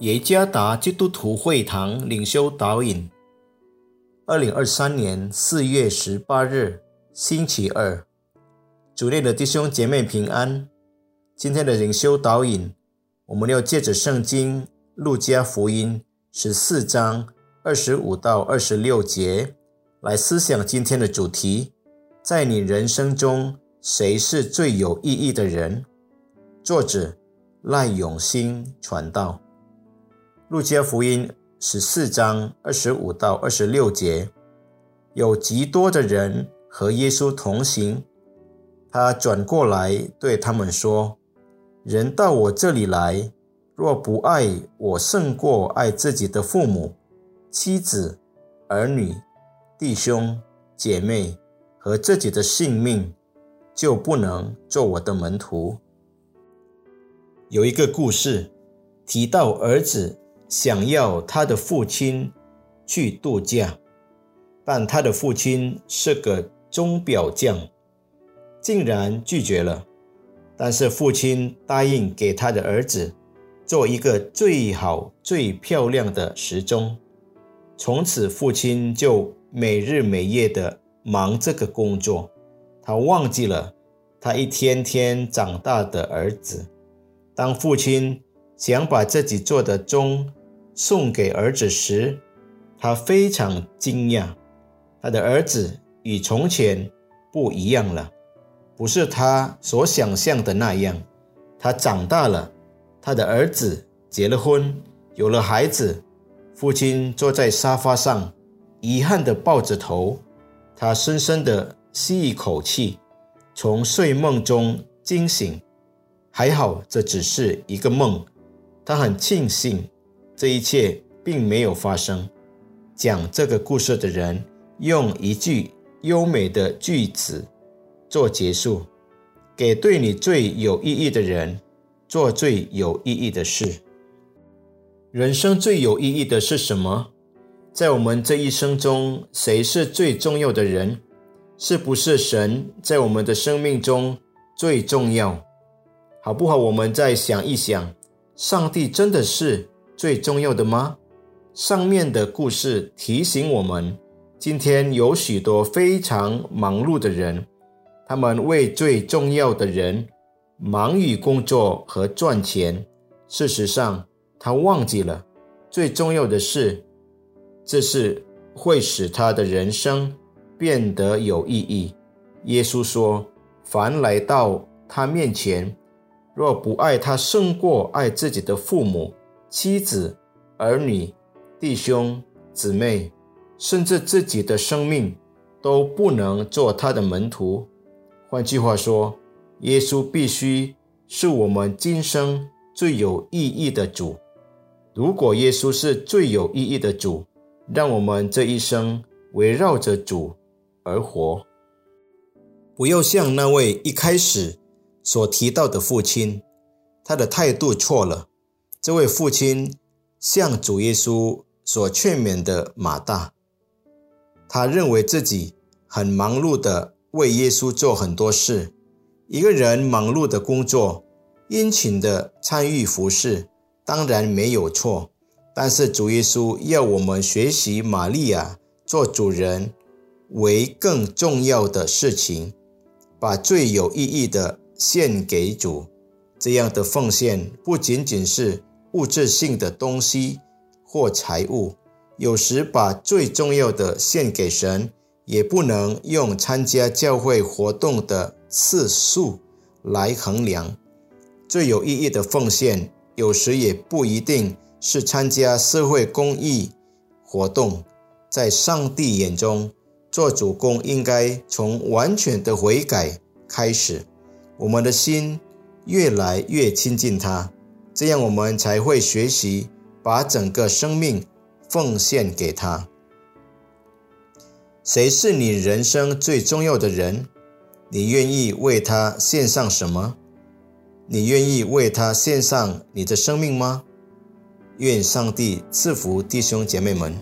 耶加达基督徒会堂领袖导引，二零二三年四月十八日，星期二，主内的弟兄姐妹平安。今天的领袖导引，我们要借着圣经路加福音十四章二十五到二十六节来思想今天的主题：在你人生中，谁是最有意义的人？作者赖永兴传道。路加福音十四章二十五到二十六节，有极多的人和耶稣同行。他转过来对他们说：“人到我这里来，若不爱我胜过爱自己的父母、妻子、儿女、弟兄、姐妹和自己的性命，就不能做我的门徒。”有一个故事提到儿子。想要他的父亲去度假，但他的父亲是个钟表匠，竟然拒绝了。但是父亲答应给他的儿子做一个最好、最漂亮的时钟。从此，父亲就每日每夜的忙这个工作，他忘记了他一天天长大的儿子。当父亲想把自己做的钟，送给儿子时，他非常惊讶，他的儿子与从前不一样了，不是他所想象的那样。他长大了，他的儿子结了婚，有了孩子。父亲坐在沙发上，遗憾地抱着头，他深深地吸一口气，从睡梦中惊醒。还好，这只是一个梦。他很庆幸。这一切并没有发生。讲这个故事的人用一句优美的句子做结束：给对你最有意义的人做最有意义的事。人生最有意义的是什么？在我们这一生中，谁是最重要的人？是不是神在我们的生命中最重要？好不好？我们再想一想，上帝真的是？最重要的吗？上面的故事提醒我们，今天有许多非常忙碌的人，他们为最重要的人忙于工作和赚钱。事实上，他忘记了最重要的是，这是会使他的人生变得有意义。耶稣说：“凡来到他面前，若不爱他胜过爱自己的父母。”妻子、儿女、弟兄、姊妹，甚至自己的生命，都不能做他的门徒。换句话说，耶稣必须是我们今生最有意义的主。如果耶稣是最有意义的主，让我们这一生围绕着主而活，不要像那位一开始所提到的父亲，他的态度错了。这位父亲向主耶稣所劝勉的马大，他认为自己很忙碌的为耶稣做很多事。一个人忙碌的工作，殷勤的参与服侍，当然没有错。但是主耶稣要我们学习玛利亚做主人为更重要的事情，把最有意义的献给主。这样的奉献不仅仅是。物质性的东西或财物，有时把最重要的献给神，也不能用参加教会活动的次数来衡量。最有意义的奉献，有时也不一定是参加社会公益活动。在上帝眼中，做主公应该从完全的悔改开始，我们的心越来越亲近他。这样，我们才会学习把整个生命奉献给他。谁是你人生最重要的人？你愿意为他献上什么？你愿意为他献上你的生命吗？愿上帝赐福弟兄姐妹们。